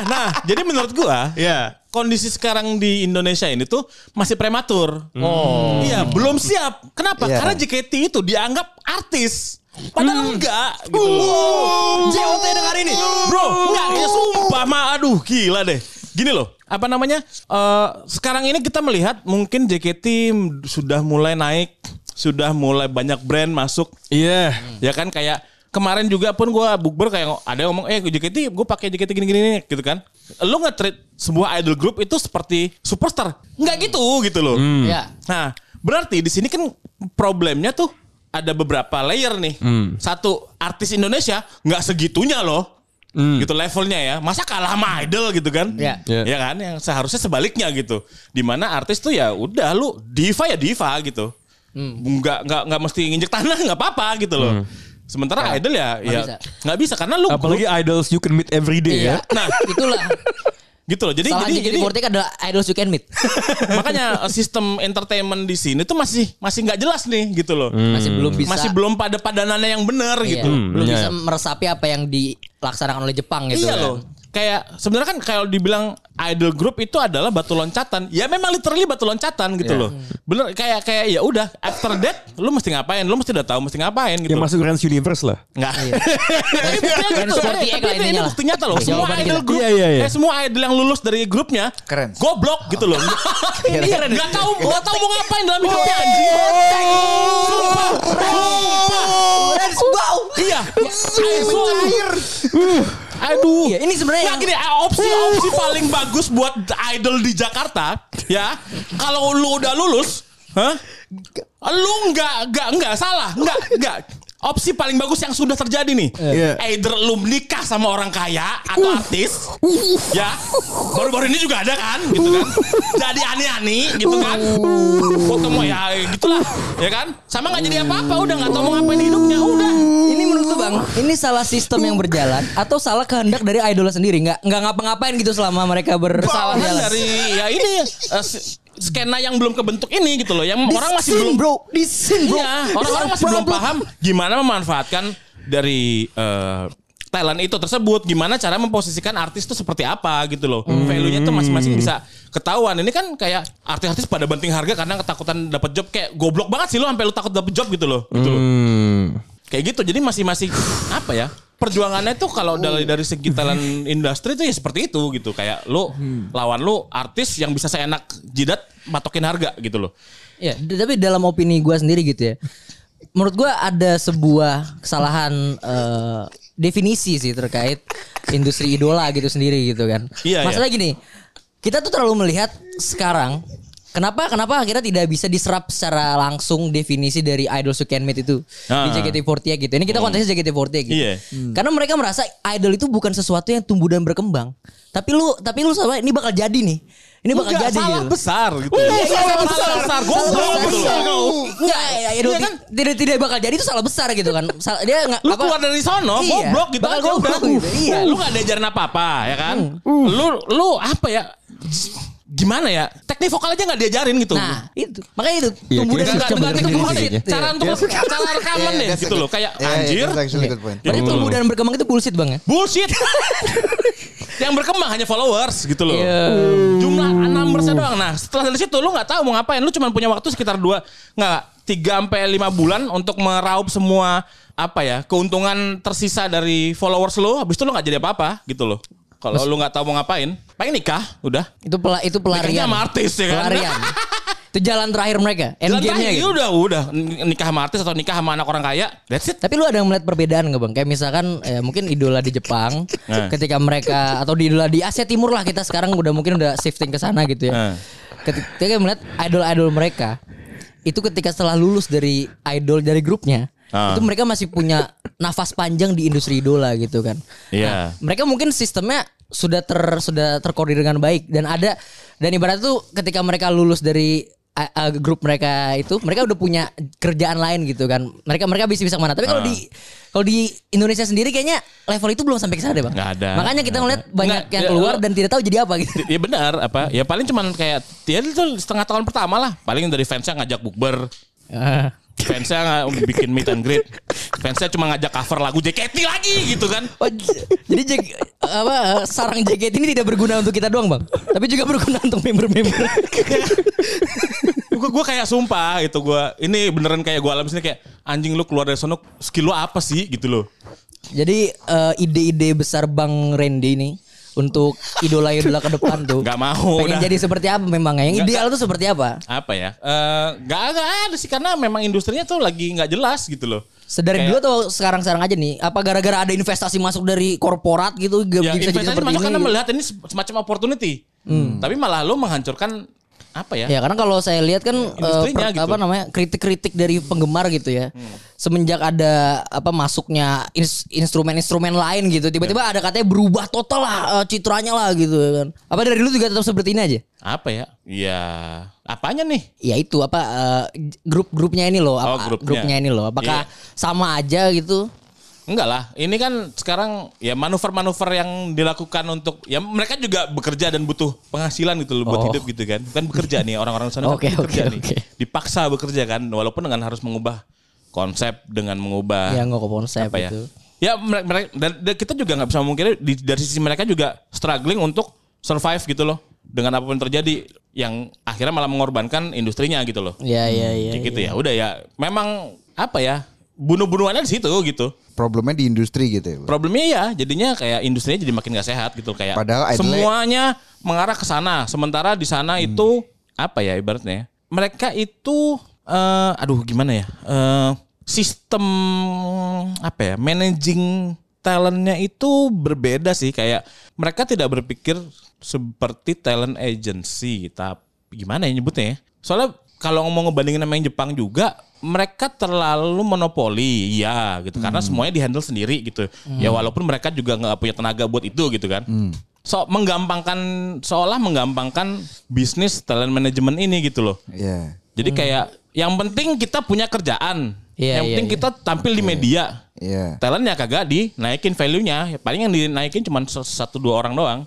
nah, jadi menurut gua, ya kondisi sekarang di Indonesia ini tuh masih prematur. Oh, iya, belum siap. Kenapa? Iya. Karena JKT itu dianggap artis. Padahal enggak gitu loh. JOT dengar ini. Bro, enggak ya sumpah mah aduh gila deh. Gini loh, apa namanya? eh, sekarang ini kita melihat mungkin JKT sudah mulai naik, sudah mulai banyak brand masuk. Iya. ya kan? Kayak kemarin juga pun gue bukber kayak ada yang ngomong eh JKT gue pakai JKT gini gini gitu kan. Lu nge-treat sebuah idol group itu seperti superstar? Nggak gitu gitu loh. Ya. nah berarti di sini kan problemnya tuh ada beberapa layer nih. Satu artis Indonesia nggak segitunya loh gitu levelnya ya masa kalah sama idol gitu kan Ya. Ya. ya kan yang seharusnya sebaliknya gitu di mana artis tuh ya udah lu diva ya diva gitu nggak nggak nggak mesti nginjek tanah nggak apa-apa gitu loh sementara idol ya nggak ya bisa. nggak bisa karena lu Apalagi idols you can meet every day Iya. ya. nah Itulah. [laughs] gitu loh jadi Salah jadi, jadi JKT48 adalah idols you can meet. [laughs] makanya eh, sistem entertainment di sini tuh masih masih nggak jelas nih gitu loh Masih belum bisa. masih belum pada padanannya yang benar Iya, gitu belum iya, bisa meresapi apa yang dilaksanakan oleh Jepang gitu. iya kan. loh kayak sebenarnya kan kalau dibilang idol group itu adalah batu loncatan ya memang literally batu loncatan gitu loh bener kayak kayak ya udah after that lu mesti ngapain lu mesti udah tahu mesti ngapain gitu Yang masuk Grand Universe lah. Nggak. [laughs] Tapi buktinya Dan gitu. sporty Ini- ini, ini bukti nyata loh. Iya, Semua jawaban idol grup, Iya, iya, iya. eh, semua idol yang lulus dari grupnya, Keren. Goblok gitu loh. [laughs] Iya, Gak Gak tahu, gak tahu mau ngapain dalam hidupnya anjing. Sumpah, sumpah. Iya. Aduh. Aduh. Iya, ini sebenarnya Nah yang- gini, opsi-opsi paling bagus buat idol di Jakarta ya kalau lu udah lulus, hah? Lu nggak nggak nggak salah, nggak nggak. Opsi paling bagus yang sudah terjadi nih, Iya. either lu menikah sama orang kaya atau artis, ya. Baru-baru ini juga ada kan, gitu kan. Jadi aneh-aneh, gitu kan. Foto mau ya gitulah, ya kan. Sama nggak jadi apa-apa, udah nggak tahu mau ngapain di hidupnya, udah. Ini menurut lu bang, ini salah sistem yang berjalan atau salah kehendak dari idol sendiri? Nggak nggak ngapa-ngapain gitu selama mereka jalan. dari ya ini s- skena yang belum kebentuk ini gitu loh, yang orang masih belum bro, di scene bro. Iya, orang-orang masih belum paham gimana memanfaatkan dari eh, talent itu tersebut, gimana cara memposisikan artis itu seperti apa gitu loh. Value-nya tuh masing-masing bisa ketahuan. Ini kan kayak artis-artis pada banting harga karena ketakutan dapat job kayak goblok banget sih lo sampai lu takut dapat job gitu loh. Gitu loh. Hmm. Kayak gitu. Jadi masih-masih [sighs] apa ya? Perjuangannya tuh kalau dari dari segi talent [laughs] industri tuh ya seperti itu gitu. Kayak lu lawan lu artis yang bisa seenak jidat matokin harga gitu loh. Ya, tapi dalam opini gue sendiri gitu ya. Menurut gue ada sebuah kesalahan eh, definisi sih terkait industri idola gitu sendiri gitu kan. Iya, Masalah gini, kita tuh terlalu melihat sekarang Kenapa kenapa akhirnya tidak bisa diserap secara langsung definisi dari idol you can meet itu Ah. di JKT48 gitu. Ini kita konteksnya JKT48 gitu. Iya. Karena mereka merasa idol itu bukan sesuatu yang tumbuh dan berkembang. Tapi lu tapi lu sama ini bakal jadi nih. Ini bakal Enggak, jadi salah gitu. besar gitu. Iya, iya, salah salah besar. besar. Salah Goblok besar. gitu Iya. Enggak, ya, ya, kan? tidak tidak bakal jadi itu salah besar gitu kan. Sal- Dia nggak Lu keluar dari sono, Iya, goblok gitu bakal aja goblok gitu, iya. Lu gak diajarin apa-apa ya kan? Lu lu apa ya? Gimana ya? Teknik vokal aja gak diajarin gitu. Nah, itu. Makanya itu Iya, tumbuh bener itu sendiri bullshit. kayaknya. Cara untuk cara rekaman deh that's a gitu loh. Kayak yeah, yeah, anjir. point. Berarti Gitu tumbuh dan berkembang itu bullshit bang ya? Bullshit. [laughs] yang berkembang hanya followers gitu loh. Iya. Jumlah numbersnya doang. Nah, setelah dari situ lu nggak tahu mau ngapain. Lu cuma punya waktu sekitar dua nggak tiga sampai lima bulan untuk meraup semua apa ya keuntungan tersisa dari followers lu. Habis itu lu nggak jadi apa-apa gitu loh. Kalau lu nggak tahu mau ngapain, paling nikah, udah. Itu pela, itu Nikahnya pelarian. sama artis ya kan. Pelarian. itu jalan terakhir mereka. End Jalan terakhir, gitu. udah, udah nikah sama artis atau nikah sama anak orang kaya, that's it. Tapi lu ada melihat perbedaan nggak bang? Kayak misalkan eh, mungkin idola di Jepang, Nah. ketika mereka atau di idola di Asia Timur lah kita sekarang udah mungkin udah shifting ke sana gitu ya. Nah. Ketika melihat idol-idol mereka, itu ketika setelah lulus dari idol dari grupnya, Ah. itu mereka masih punya nafas panjang di industri idola gitu kan. Iya. Nah, mereka mungkin sistemnya sudah ter sudah terkoordinir dengan baik. Dan ada dan ibarat tuh ketika mereka lulus dari uh, uh, grup mereka itu mereka udah punya kerjaan lain gitu kan. Mereka mereka bisa bisa ke mana. Tapi kalau Ah. di kalau di Indonesia sendiri kayaknya level itu belum sampai ke sana deh bang. Nggak ada. makanya kita ngeliat ada. banyak Nggak, yang ya, keluar lo- dan tidak tahu jadi apa gitu. Iya benar apa ya paling cuman kayak dia itu setengah tahun pertama lah. Paling dari fansnya ngajak bukber fansnya nggak bikin meet and greet. Fansnya cuma ngajak cover lagu JKT lagi gitu kan. Oh, jadi Jack- apa sarang JKT ini tidak berguna untuk kita doang bang. Tapi juga berguna untuk member-member. [laughs] Gue kayak sumpah gitu gue ini beneran kayak gue alam sini kayak anjing lu keluar dari sono skill lu apa sih? gitu loh. Jadi eh, ide-ide besar Bang Randy ini untuk idola-idola ke depan tuh. Nggak mau, Pengen udah. jadi seperti apa memangnya? Yang Nggak, ideal tuh seperti apa? apa ya Eh, nggak nggak ada sih karena memang industrinya tuh lagi nggak jelas gitu loh Sedari Kayak- dulu atau sekarang-sekarang aja nih? Apa gara-gara ada investasi masuk dari korporat gitu gak ya bisa jadi investasi seperti masuk ini? karena gitu? melihat ini semacam opportunity tapi malah lu menghancurkan apa ya Ya karena kalau saya lihat kan Industrinya per- gitu. apa namanya kritik-kritik dari penggemar gitu ya. Semenjak ada apa masuknya ins- instrumen-instrumen lain gitu, tiba-tiba ada katanya berubah total lah eh, citranya lah gitu ya kan. Apa dari dulu juga tetap seperti ini aja? apa ya ya apanya nih Ya itu apa eh, grup-grupnya ini loh, Oh, apa grupnya. ini loh. Apakah sama aja gitu? Enggak lah, ini kan sekarang ya manuver-manuver yang dilakukan untuk ya mereka juga bekerja dan butuh penghasilan gitu loh buat Oh. hidup gitu kan. Kan bekerja nih orang-orang sana Oke, kan bekerja oke, nih. oke. Dipaksa bekerja kan walaupun dengan harus mengubah konsep dengan mengubah Ya nggak konsep apa ya. itu. Ya mereka, mereka dan, dan kita juga nggak bisa mungkin dari sisi mereka juga struggling untuk survive gitu loh dengan apa pun terjadi yang akhirnya malah mengorbankan industrinya gitu loh. Ya ya ya. Kayak gitu ya. Udah ya. Memang apa ya? Bunuh-bunuhannya di situ gitu. Problemnya di industri gitu ya. Problemnya ya jadinya kayak industrinya jadi makin gak sehat gitu kayak Padahal semuanya mengarah ke sana. Sementara di sana itu apa ya ibaratnya? ya, Mereka itu eh aduh gimana ya? Eh sistem apa ya? Managing talentnya itu berbeda sih kayak mereka tidak berpikir seperti talent agency tapi gimana ya nyebutnya ya? Soalnya kalau ngomong ngebandingin sama yang Jepang juga mereka terlalu monopoli, iya gitu. Karena semuanya dihandle sendiri gitu. Ya walaupun mereka juga nggak punya tenaga buat itu gitu kan. So menggampangkan seolah menggampangkan bisnis talent management ini gitu loh. Iya. Jadi kayak yang penting kita punya kerjaan. Iya, yang iya, penting iya. kita tampil di media. Iya. Talentnya kagak dinaikin value-nya. Ya, Paling yang dinaikin cuma satu dua orang doang.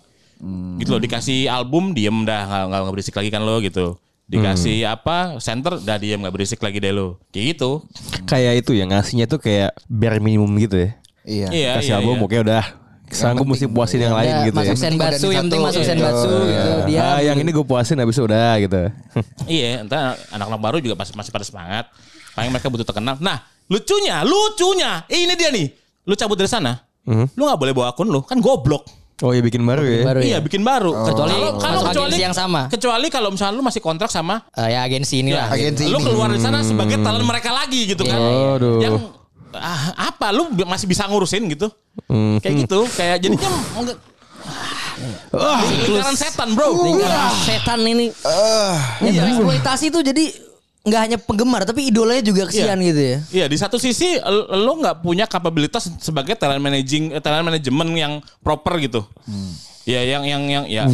Gitu loh dikasih album diem dah nggak berisik lagi kan lo gitu. Dikasih apa center dah diem nggak berisik lagi deh lo. Kayak gitu. Kayak itu ya ngasihnya tuh kayak bare minimum gitu ya. Iya. Iya Kasih iya. album iya. oke udah. Sanggup mesti puasin yang lain Ya, gitu ya. masuk senbatsu yang penting masuk Iya. senbatsu gitu. Dia Ah, yang ini gue puasin habis udah gitu. [laughs] Iya, entah anak-anak baru juga pasti masih pada semangat. Paling mereka butuh terkenal. Nah, lucunya, lucunya, ini dia nih. Lu cabut dari sana, lu nggak boleh bawa akun lu, kan goblok. Oh ya bikin baru ya. baru Iya, ya. bikin baru. Kecuali Kalau- kecuali agensi yang sama. Kecuali kalau misalnya lu masih kontrak sama Eh, ya agensi inilah. ya, agensi lu ini. keluar dari sana sebagai talent mereka lagi gitu kan. Aduh. Yang ah, apa lu masih bisa ngurusin gitu? Kayak gitu, kayak jadinya enggak lingkaran setan, Bro. Lingkaran setan ini. Yang eksploitasi itu jadi nggak hanya penggemar tapi idolanya juga kesian Iya. gitu ya. Iya di satu sisi lo nggak punya kapabilitas sebagai talent managing eh, talent management yang proper gitu. Ya yang yang yang ya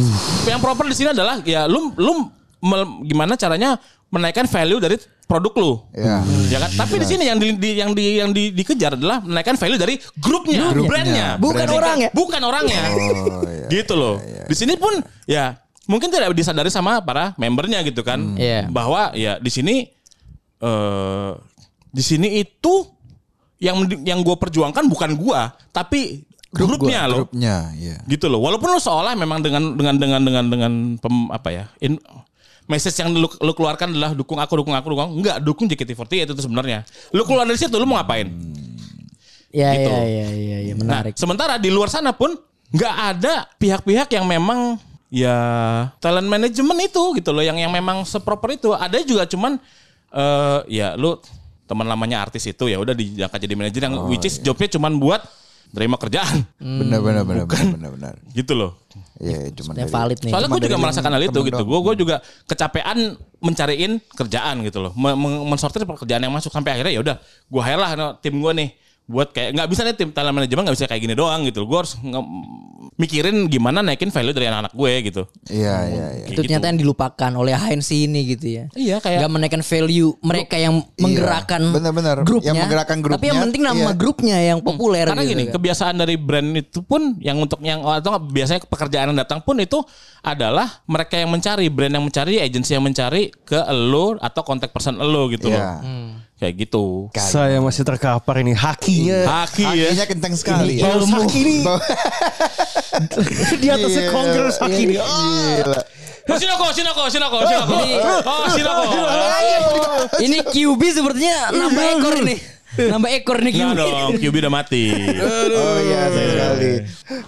yang proper di sini adalah ya lu lu mel- gimana caranya menaikkan value dari produk lu. Iya. Ya kan? Tapi di sini yang di, di- yang di yang di- dikejar adalah menaikkan value dari grupnya, brandnya, Bukan Branding. orangnya. bukan orangnya. Oh, iya. gitu loh. Di sini pun ya mungkin tidak disadari sama para membernya gitu kan, Iya. bahwa ya di sini eh di sini itu yang yang gue perjuangkan bukan gua, tapi grupnya loh. Grupnya, iya. Gitu loh. Walaupun lo seolah memang dengan dengan dengan dengan dengan pem, apa ya? In, message yang lu, lu keluarkan adalah dukung aku, dukung aku, dukung aku. Enggak, dukung JKT48 itu sebenarnya. Lu keluar dari situ lu mau ngapain? Ya Gitu. ya ya ya, ya menarik. Nah, sementara di luar sana pun nggak ada pihak-pihak yang memang ya talent management itu gitu loh yang yang memang seproper itu. Ada juga cuman eh ya lu teman lamanya artis itu ya udah diangkat jadi manajer yang which is jobnya cuman buat terima kerjaan Benar benar benar benar benar benar. gitu loh. Iya, cuman Ya dari- valid nih. Soalnya gue juga merasakan hal itu temen gitu. Gue gue juga kecapean mencariin kerjaan gitu loh. Men- men- Mensortir pekerjaan yang masuk sampai akhirnya ya udah gue hire lah no, tim gue nih buat kayak nggak bisa nih tim talent management nggak bisa kayak gini doang gitu. Gue harus nge- mikirin gimana naikin value dari anak-anak gue gitu. Iya, iya, iya. Kayak itu ternyata gitu. yang dilupakan oleh ANC ini gitu ya. Iya, kayak- Gak menaikkan value mereka yang menggerakkan benar-benar. grupnya. Yang menggerakkan Tapi yang grupnya, penting nama iya. grupnya yang populer Karena gitu gini, kan. kebiasaan dari brand itu pun yang untuk yang atau nggak, biasanya pekerjaan yang datang pun itu adalah mereka yang mencari, brand yang mencari, agensi yang mencari ke elo atau kontak person elo gitu Iya. loh. Kayak gitu. Saya masih terkapar ini hakinya. Haki ya. Kakinya kencang sekali. ya. Paus haki ini. Bau- [laughs] Di atasnya Gila, Congress haki ini. Oh, Sinoko, Sinoko, Sinoko, Sinoko. Oh, Sinoko. Ini QB sepertinya nambah ekor ini. Nambah ekor nih QB. dong, QB udah mati. Oh iya, sayang sekali.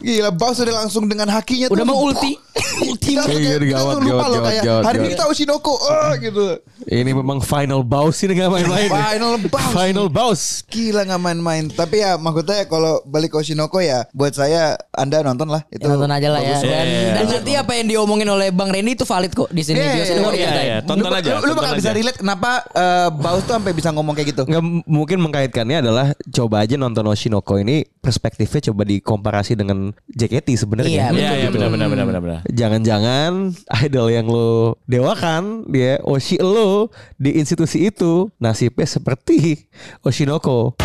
Gila, Baus udah langsung dengan hakinya Udah tuh. mau ulti. Kita, Iya, kita gawat, lupa gawat, loh gawat, kayak gawat, hari ini gawat. kita tahu Shinoko, oh gitu. Ini memang final boss ini gak main-main. Final boss. Final boss. Gila nggak main-main. Tapi ya maksudnya kalau balik ke Shinoko ya, buat saya Anda nonton lah. Itu Ya, nonton aja lah ya. Dan, Iya. dan nanti apa yang diomongin oleh Bang Randy itu valid kok di sini. Iya, iya, iya, dikatain. iya. Tonton Lu- aja, Lu, bakal aja. bisa relate kenapa eh, Baus tuh sampai bisa ngomong kayak gitu. Nggak mungkin mengkaitkannya adalah coba aja nonton Oshinoko ini perspektifnya coba dikomparasi dengan JKT Iya, sebenarnya. Iya, iya benar benar benar benar benar. Jangan-jangan idol yang lo dewakan dia Oshi lo di institusi itu nasibnya seperti Oshinoko.